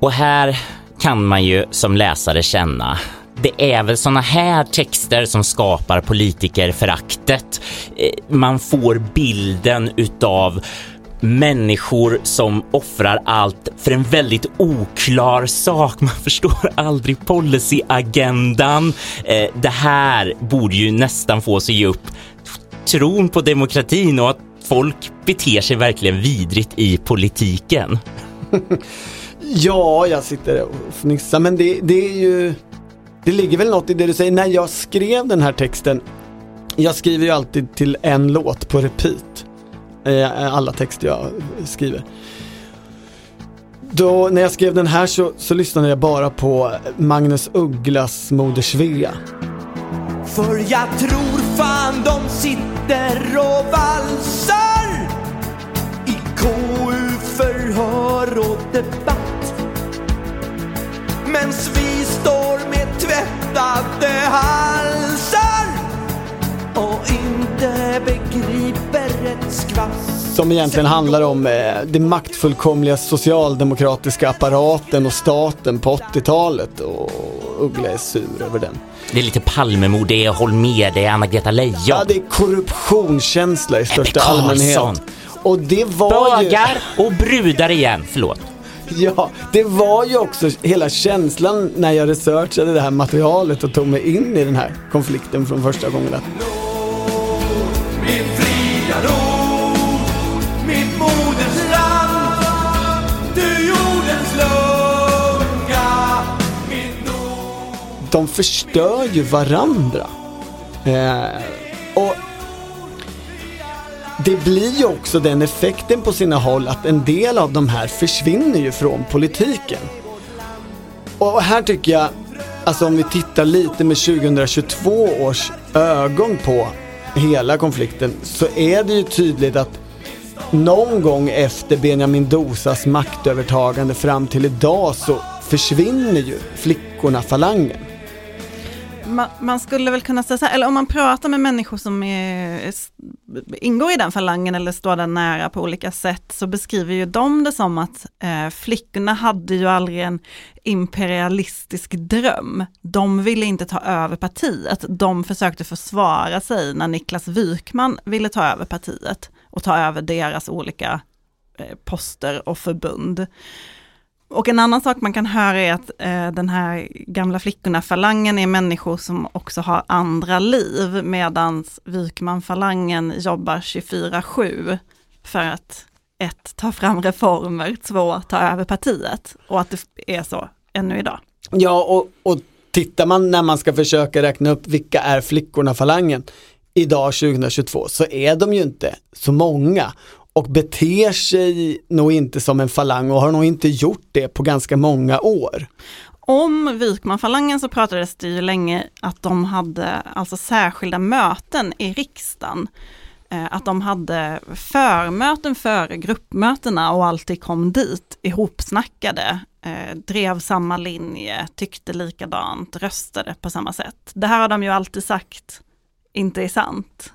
Och här kan man ju som läsare känna det är väl såna här texter som skapar politikerföraktet. Eh, man får bilden utav människor som offrar allt för en väldigt oklar sak. Man förstår aldrig policyagendan. Eh, det här borde ju nästan få sig ge upp tron på demokratin och att folk beter sig verkligen vidrigt i politiken. Ja, jag sitter och fnissar men det, det är ju Det ligger väl något i det du säger. När jag skrev den här texten Jag skriver ju alltid till en låt på repeat eh, Alla texter jag skriver då, när jag skrev den här så, så lyssnade jag bara på Magnus Ugglas Moder Svea. För jag tror fan de sitter och valsar i KU förhör och debatt. Mens vi står med tvättade halsar och inte begriper ett skvatt. Som egentligen handlar om eh, det maktfullkomliga socialdemokratiska apparaten och staten på 80-talet och Uggla är sur över den. Det är lite Palmemord, det är Holmér, det är Anna-Greta Leijon. Ja, det är korruptionskänsla i största allmänhet. Och det var ju... Bögar och brudar igen, förlåt. Ja, det var ju också hela känslan när jag researchade det här materialet och tog mig in i den här konflikten från första gången. Att... De förstör ju varandra. Eh, och det blir ju också den effekten på sina håll att en del av de här försvinner ju från politiken. Och här tycker jag, alltså om vi tittar lite med 2022 års ögon på hela konflikten så är det ju tydligt att någon gång efter Benjamin Dosas maktövertagande fram till idag så försvinner ju flickorna falangen. Man, man skulle väl kunna säga så här, eller om man pratar med människor som är, ingår i den falangen eller står den nära på olika sätt, så beskriver ju de det som att eh, flickorna hade ju aldrig en imperialistisk dröm. De ville inte ta över partiet, de försökte försvara sig när Niklas Wykman ville ta över partiet och ta över deras olika eh, poster och förbund. Och en annan sak man kan höra är att eh, den här gamla flickorna-falangen är människor som också har andra liv, medan Wykman-falangen jobbar 24-7 för att ett, ta fram reformer, två, ta över partiet. Och att det är så ännu idag. Ja, och, och tittar man när man ska försöka räkna upp vilka är flickorna-falangen idag 2022 så är de ju inte så många och beter sig nog inte som en falang och har nog inte gjort det på ganska många år. Om Wykman-falangen så pratades det ju länge att de hade alltså särskilda möten i riksdagen. Eh, att de hade förmöten före gruppmötena och alltid kom dit ihopsnackade, eh, drev samma linje, tyckte likadant, röstade på samma sätt. Det här har de ju alltid sagt inte är sant.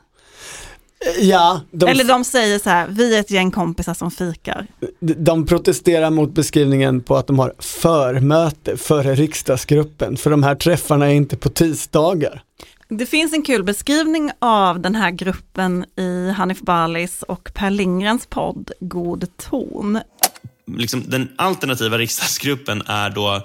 Ja, de, Eller de säger så här, vi är ett gäng kompisar som fikar. de protesterar mot beskrivningen på att de har förmöte före riksdagsgruppen för de här träffarna är inte på tisdagar. Det finns en kul beskrivning av den här gruppen i Hanif Balis och Per Lindgrens podd God ton. liksom, den alternativa riksdagsgruppen är då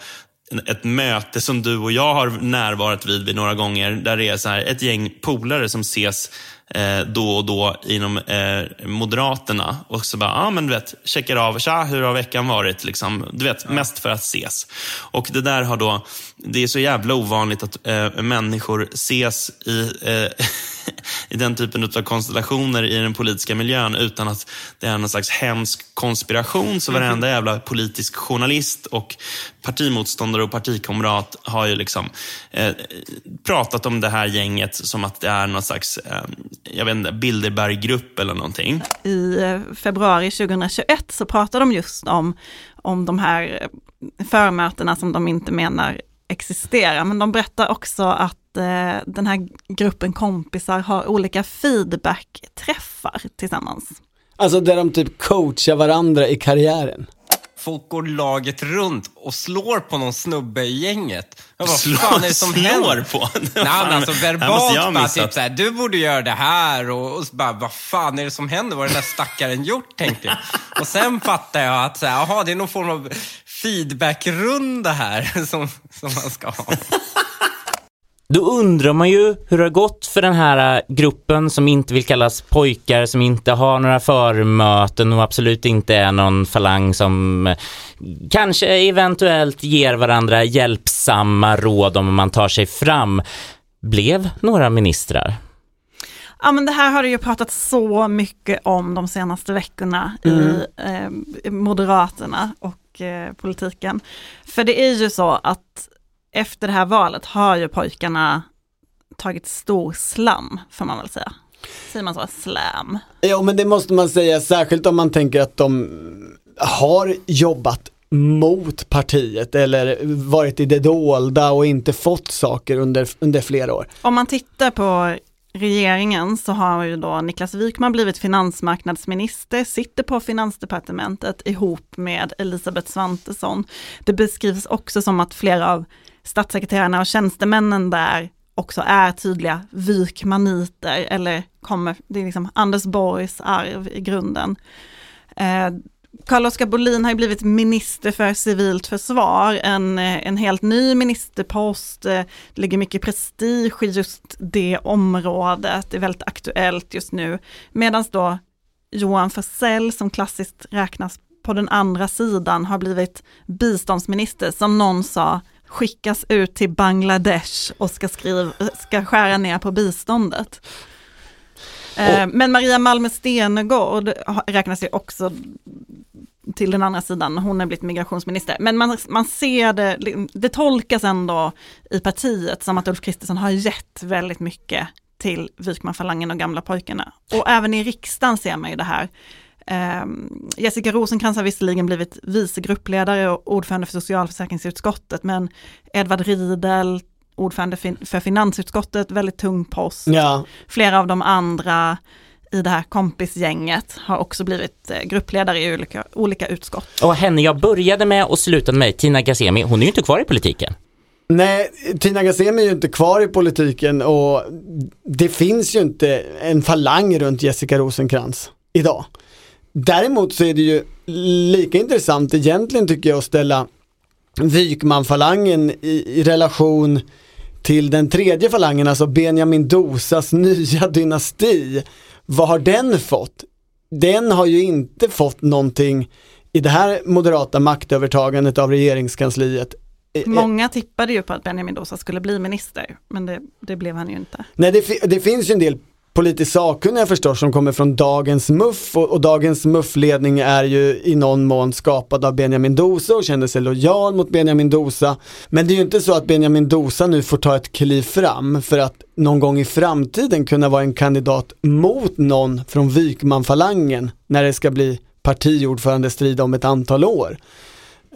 ett möte som du och jag har närvarat vid, vid några gånger. Där det är så här, ett gäng polare som ses eh, då och då inom eh, Moderaterna. Och så bara, ja men du vet, checkar av, tja, hur har veckan varit? Liksom, du vet, mest för att ses. Och det där har då, det är så jävla ovanligt att eh, människor ses i eh, i den typen av konstellationer i den politiska miljön utan att det är någon slags hemsk konspiration. Så varenda jävla politisk journalist och partimotståndare och partikamrat har ju liksom eh, pratat om det här gänget som att det är någon slags, eh, jag vet inte, Bilderberggrupp eller någonting. I eh, februari 2021 så pratar de just om, om de här eh, förmötena som de inte menar existerar. Men de berättar också att den här gruppen kompisar har olika feedback-träffar tillsammans. Alltså där de typ coachar varandra i karriären. Folk går laget runt och slår på någon snubbe i gänget. Vad Slår- fan är det som slår händer? på? Nej, men alltså jag verbalt bara typ såhär, du borde göra det här och, och så bara, vad fan är det som händer? Vad har den där stackaren gjort, tänkte jag. Och sen fattar jag att så här, aha, det är någon form av feedbackrunda här som, som man ska ha. Då undrar man ju hur det har gått för den här äh, gruppen som inte vill kallas pojkar, som inte har några förmöten och absolut inte är någon falang som äh, kanske eventuellt ger varandra hjälpsamma råd om man tar sig fram. Blev några ministrar. Ja men det här har det ju pratat så mycket om de senaste veckorna i eh, Moderaterna och eh, politiken. För det är ju så att efter det här valet har ju pojkarna tagit stor slam, får man väl säga. Säger man så? Slam. Ja men det måste man säga, särskilt om man tänker att de har jobbat mot partiet eller varit i det dolda och inte fått saker under, under flera år. Om man tittar på regeringen så har ju då Niklas Wykman blivit finansmarknadsminister, sitter på finansdepartementet ihop med Elisabeth Svantesson. Det beskrivs också som att flera av statssekreterarna och tjänstemännen där också är tydliga Wykmaniter eller kommer, det är liksom Anders Borgs arv i grunden. Eh, Carl-Oskar Bolin har ju blivit minister för civilt försvar, en, en helt ny ministerpost, det ligger mycket prestige i just det området, det är väldigt aktuellt just nu. Medan då Johan Forsell som klassiskt räknas på den andra sidan har blivit biståndsminister, som någon sa, skickas ut till Bangladesh och ska, skriva, ska skära ner på biståndet. Eh, Men Maria Malmer Stenergard ha- räknas ju också till den andra sidan, hon har blivit migrationsminister. Men man, man ser det, det tolkas ändå i partiet som att Ulf Kristersson har gett väldigt mycket till Wykmanfalangen och gamla pojkarna. Och även i riksdagen ser man ju det här. Um, Jessica Rosenkrantz har visserligen blivit vice gruppledare och ordförande för socialförsäkringsutskottet, men Edvard Riedel, ordförande för finansutskottet, väldigt tung post. Ja. Flera av de andra i det här kompisgänget har också blivit eh, gruppledare i olika, olika utskott. Och henne jag började med och slutade med, Tina Gazemi, hon är ju inte kvar i politiken. Nej, Tina Gazemi är ju inte kvar i politiken och det finns ju inte en falang runt Jessica Rosenkrantz idag. Däremot så är det ju lika intressant egentligen tycker jag att ställa Wykman-falangen i, i relation till den tredje falangen, alltså Benjamin Dosas nya dynasti. Vad har den fått? Den har ju inte fått någonting i det här moderata maktövertagandet av regeringskansliet. Eh, Många tippade ju på att Benjamin Dosa skulle bli minister, men det, det blev han ju inte. Nej, det, det finns ju en del politiskt sakkunniga förstås som kommer från dagens MUF och, och dagens MUF-ledning är ju i någon mån skapad av Benjamin Dosa och känner sig lojal mot Benjamin Dosa. Men det är ju inte så att Benjamin Dosa nu får ta ett kliv fram för att någon gång i framtiden kunna vara en kandidat mot någon från Wykman-falangen när det ska bli partiordförandestrid om ett antal år.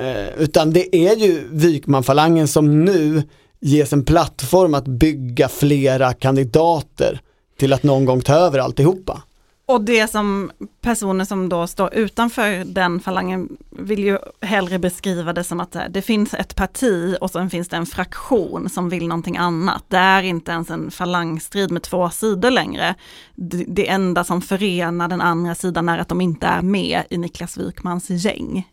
Eh, utan det är ju Wykman-falangen som nu ges en plattform att bygga flera kandidater till att någon gång ta över alltihopa. Och det som personer som då står utanför den falangen vill ju hellre beskriva det som att eh, det finns ett parti och sen finns det en fraktion som vill någonting annat. Det är inte ens en falangstrid med två sidor längre. Det, det enda som förenar den andra sidan är att de inte är med i Niklas Wykmans gäng.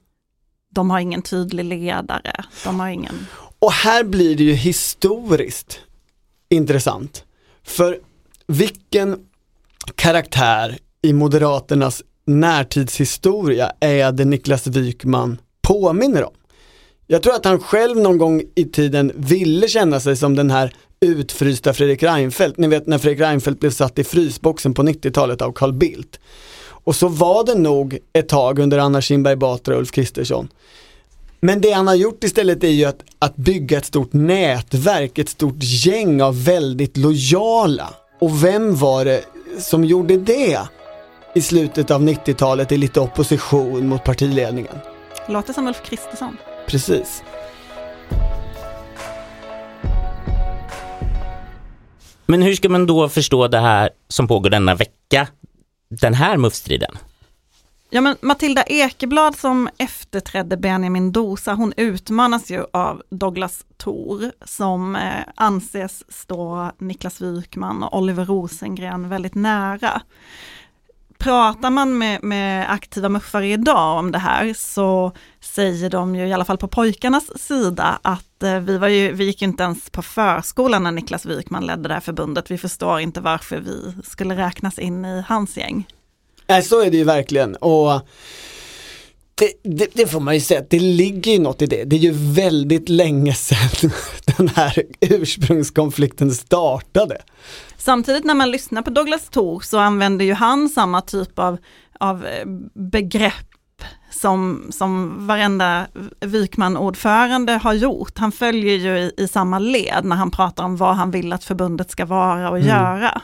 De har ingen tydlig ledare, de har ingen... Och här blir det ju historiskt intressant. För vilken karaktär i Moderaternas närtidshistoria är det Niklas Wykman påminner om? Jag tror att han själv någon gång i tiden ville känna sig som den här utfrysta Fredrik Reinfeldt. Ni vet när Fredrik Reinfeldt blev satt i frysboxen på 90-talet av Carl Bildt. Och så var det nog ett tag under Anna Kinberg Batra och Ulf Kristersson. Men det han har gjort istället är ju att, att bygga ett stort nätverk, ett stort gäng av väldigt lojala. Och vem var det som gjorde det i slutet av 90-talet i lite opposition mot partiledningen? Låter som Ulf Kristersson. Precis. Men hur ska man då förstå det här som pågår denna vecka, den här muffstriden? Ja men Matilda Ekeblad som efterträdde Benjamin Dosa, hon utmanas ju av Douglas Thor som eh, anses stå Niklas Wykman och Oliver Rosengren väldigt nära. Pratar man med, med aktiva muffare idag om det här så säger de ju i alla fall på pojkarnas sida att eh, vi, var ju, vi gick ju inte ens på förskolan när Niklas Wykman ledde det här förbundet. Vi förstår inte varför vi skulle räknas in i hans gäng. Nej, så är det ju verkligen. Och det, det, det får man ju säga, det ligger ju något i det. Det är ju väldigt länge sedan den här ursprungskonflikten startade. Samtidigt när man lyssnar på Douglas Thor så använder ju han samma typ av, av eh, begrepp som, som varenda Wykman-ordförande har gjort. Han följer ju i, i samma led när han pratar om vad han vill att förbundet ska vara och Mm. göra.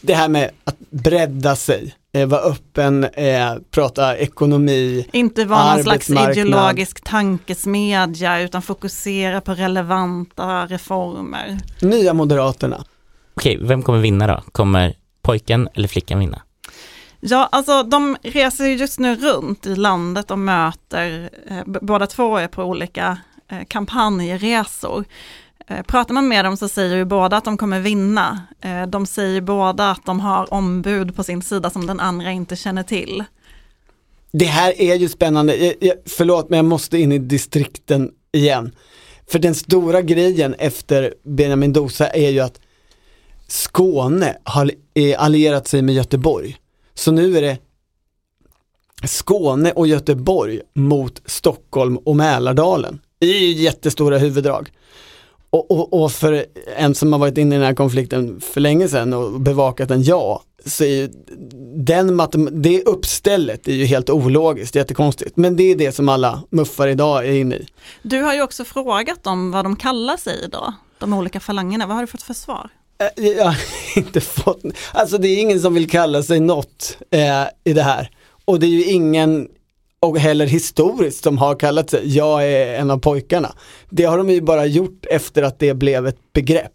Det här med att bredda sig, vara öppen, eh, prata ekonomi, Inte vara någon slags ideologisk tankesmedja utan fokusera på relevanta reformer. Nya Moderaterna. Okej, vem kommer vinna då? Kommer pojken eller flickan vinna? Ja, alltså de reser ju just nu runt i landet och möter, eh, båda två är på olika eh, kampanjresor. Eh, pratar man med dem så säger ju båda att de kommer vinna. Eh, de säger båda att de har ombud på sin sida som den andra inte känner till. Det här är ju spännande, jag, jag, förlåt men jag måste in i distrikten igen. För den stora grejen efter Benjamin Dosa är ju att Skåne har allierat sig med Göteborg. Så nu är det Skåne och Göteborg mot Stockholm och Mälardalen i jättestora huvuddrag. Och, och, och för en som har varit inne i den här konflikten för länge sedan och bevakat den, ja, så är ju den det uppstället är ju helt ologiskt, jättekonstigt. Men det är det som alla muffar idag är inne i. Du har ju också frågat dem vad de kallar sig idag, de olika falangerna. Vad har du fått för svar? Eh, Jag har inte fått, alltså det är ingen som vill kalla sig något eh, i det här. Och det är ju ingen, och heller historiskt, som har kallat sig, jag är en av pojkarna. Det har de ju bara gjort efter att det blev ett begrepp.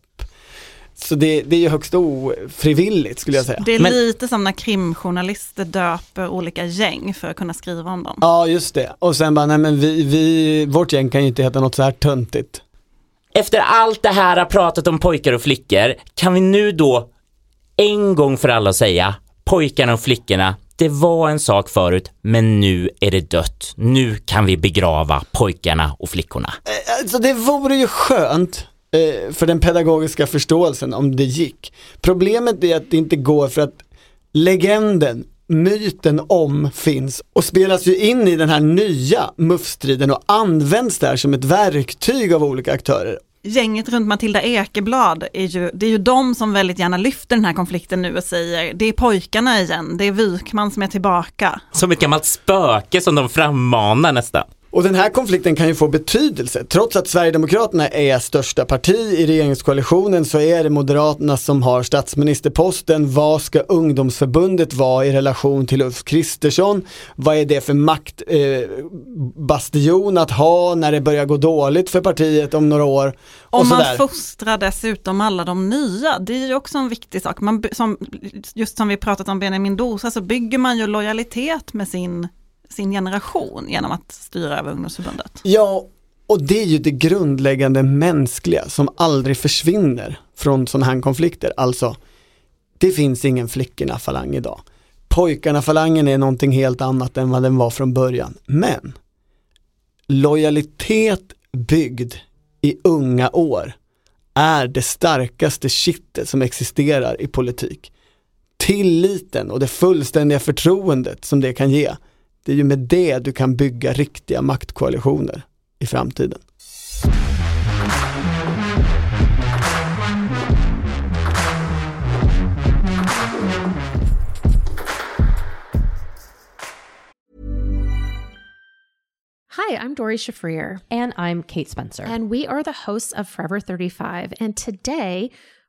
Så det, det är ju högst ofrivilligt skulle jag säga. Det är lite som när krimjournalister döper olika gäng för att kunna skriva om dem. Ja just det, och sen bara, nej men vi, vi, vårt gäng kan ju inte heta något så här töntigt. Efter allt det här har pratat om pojkar och flickor, kan vi nu då en gång för alla säga pojkarna och flickorna, det var en sak förut, men nu är det dött. Nu kan vi begrava pojkarna och flickorna. Eh, alltså det vore ju skönt eh, för den pedagogiska förståelsen om det gick. Problemet är att det inte går för att legenden, myten om finns och spelas ju in i den här nya muffstriden och används där som ett verktyg av olika aktörer. Gänget runt Matilda Ekeblad, är ju, det är ju de som väldigt gärna lyfter den här konflikten nu och säger det är pojkarna igen, det är Wykman som är tillbaka. Som ett gammalt spöke som de frammanar nästan. Och den här konflikten kan ju få betydelse. Trots att Sverigedemokraterna är största parti i regeringskoalitionen så är det Moderaterna som har statsministerposten. Vad ska ungdomsförbundet vara i relation till Ulf Kristersson? Vad är det för maktbastion eh, att ha när det börjar gå dåligt för partiet om några år? Om man sådär. fostrar dessutom alla de nya, det är ju också en viktig sak. Man, som, just som vi pratat om Benjamin Dosa så bygger man ju lojalitet med sin, sin generation genom att styra över ungdomsförbundet. Ja, och det är ju det grundläggande mänskliga som aldrig försvinner från sådana här konflikter. Alltså, det finns ingen flickorna-falang idag. Pojkarna-falangen är någonting helt annat än vad den var från början. Men lojalitet byggd i unga år är det starkaste kittet som existerar i politik. Tilliten och det fullständiga förtroendet som det kan ge, det är ju med det du kan bygga riktiga maktkoalitioner i framtiden. Hi, I'm Dory Shafrir. And I'm Kate Spencer. And we are the hosts of Forever 35. And today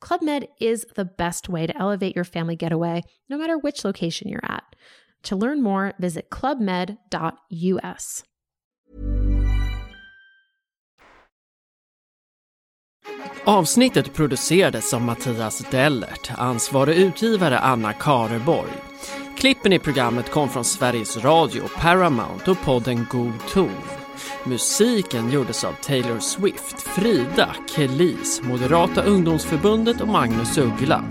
Club Med is the best way to elevate your family getaway, no matter which location you're at. To learn more, visit clubmed.us. Avsnittet producerades av Mattias Dellert, ansvarig utgivare Anna Kareborg. Klippen i programmet kom från Sveriges Radio, Paramount och podden God ton. Musiken gjordes av Taylor Swift, Frida, Kelis, Moderata ungdomsförbundet och Magnus Uggla.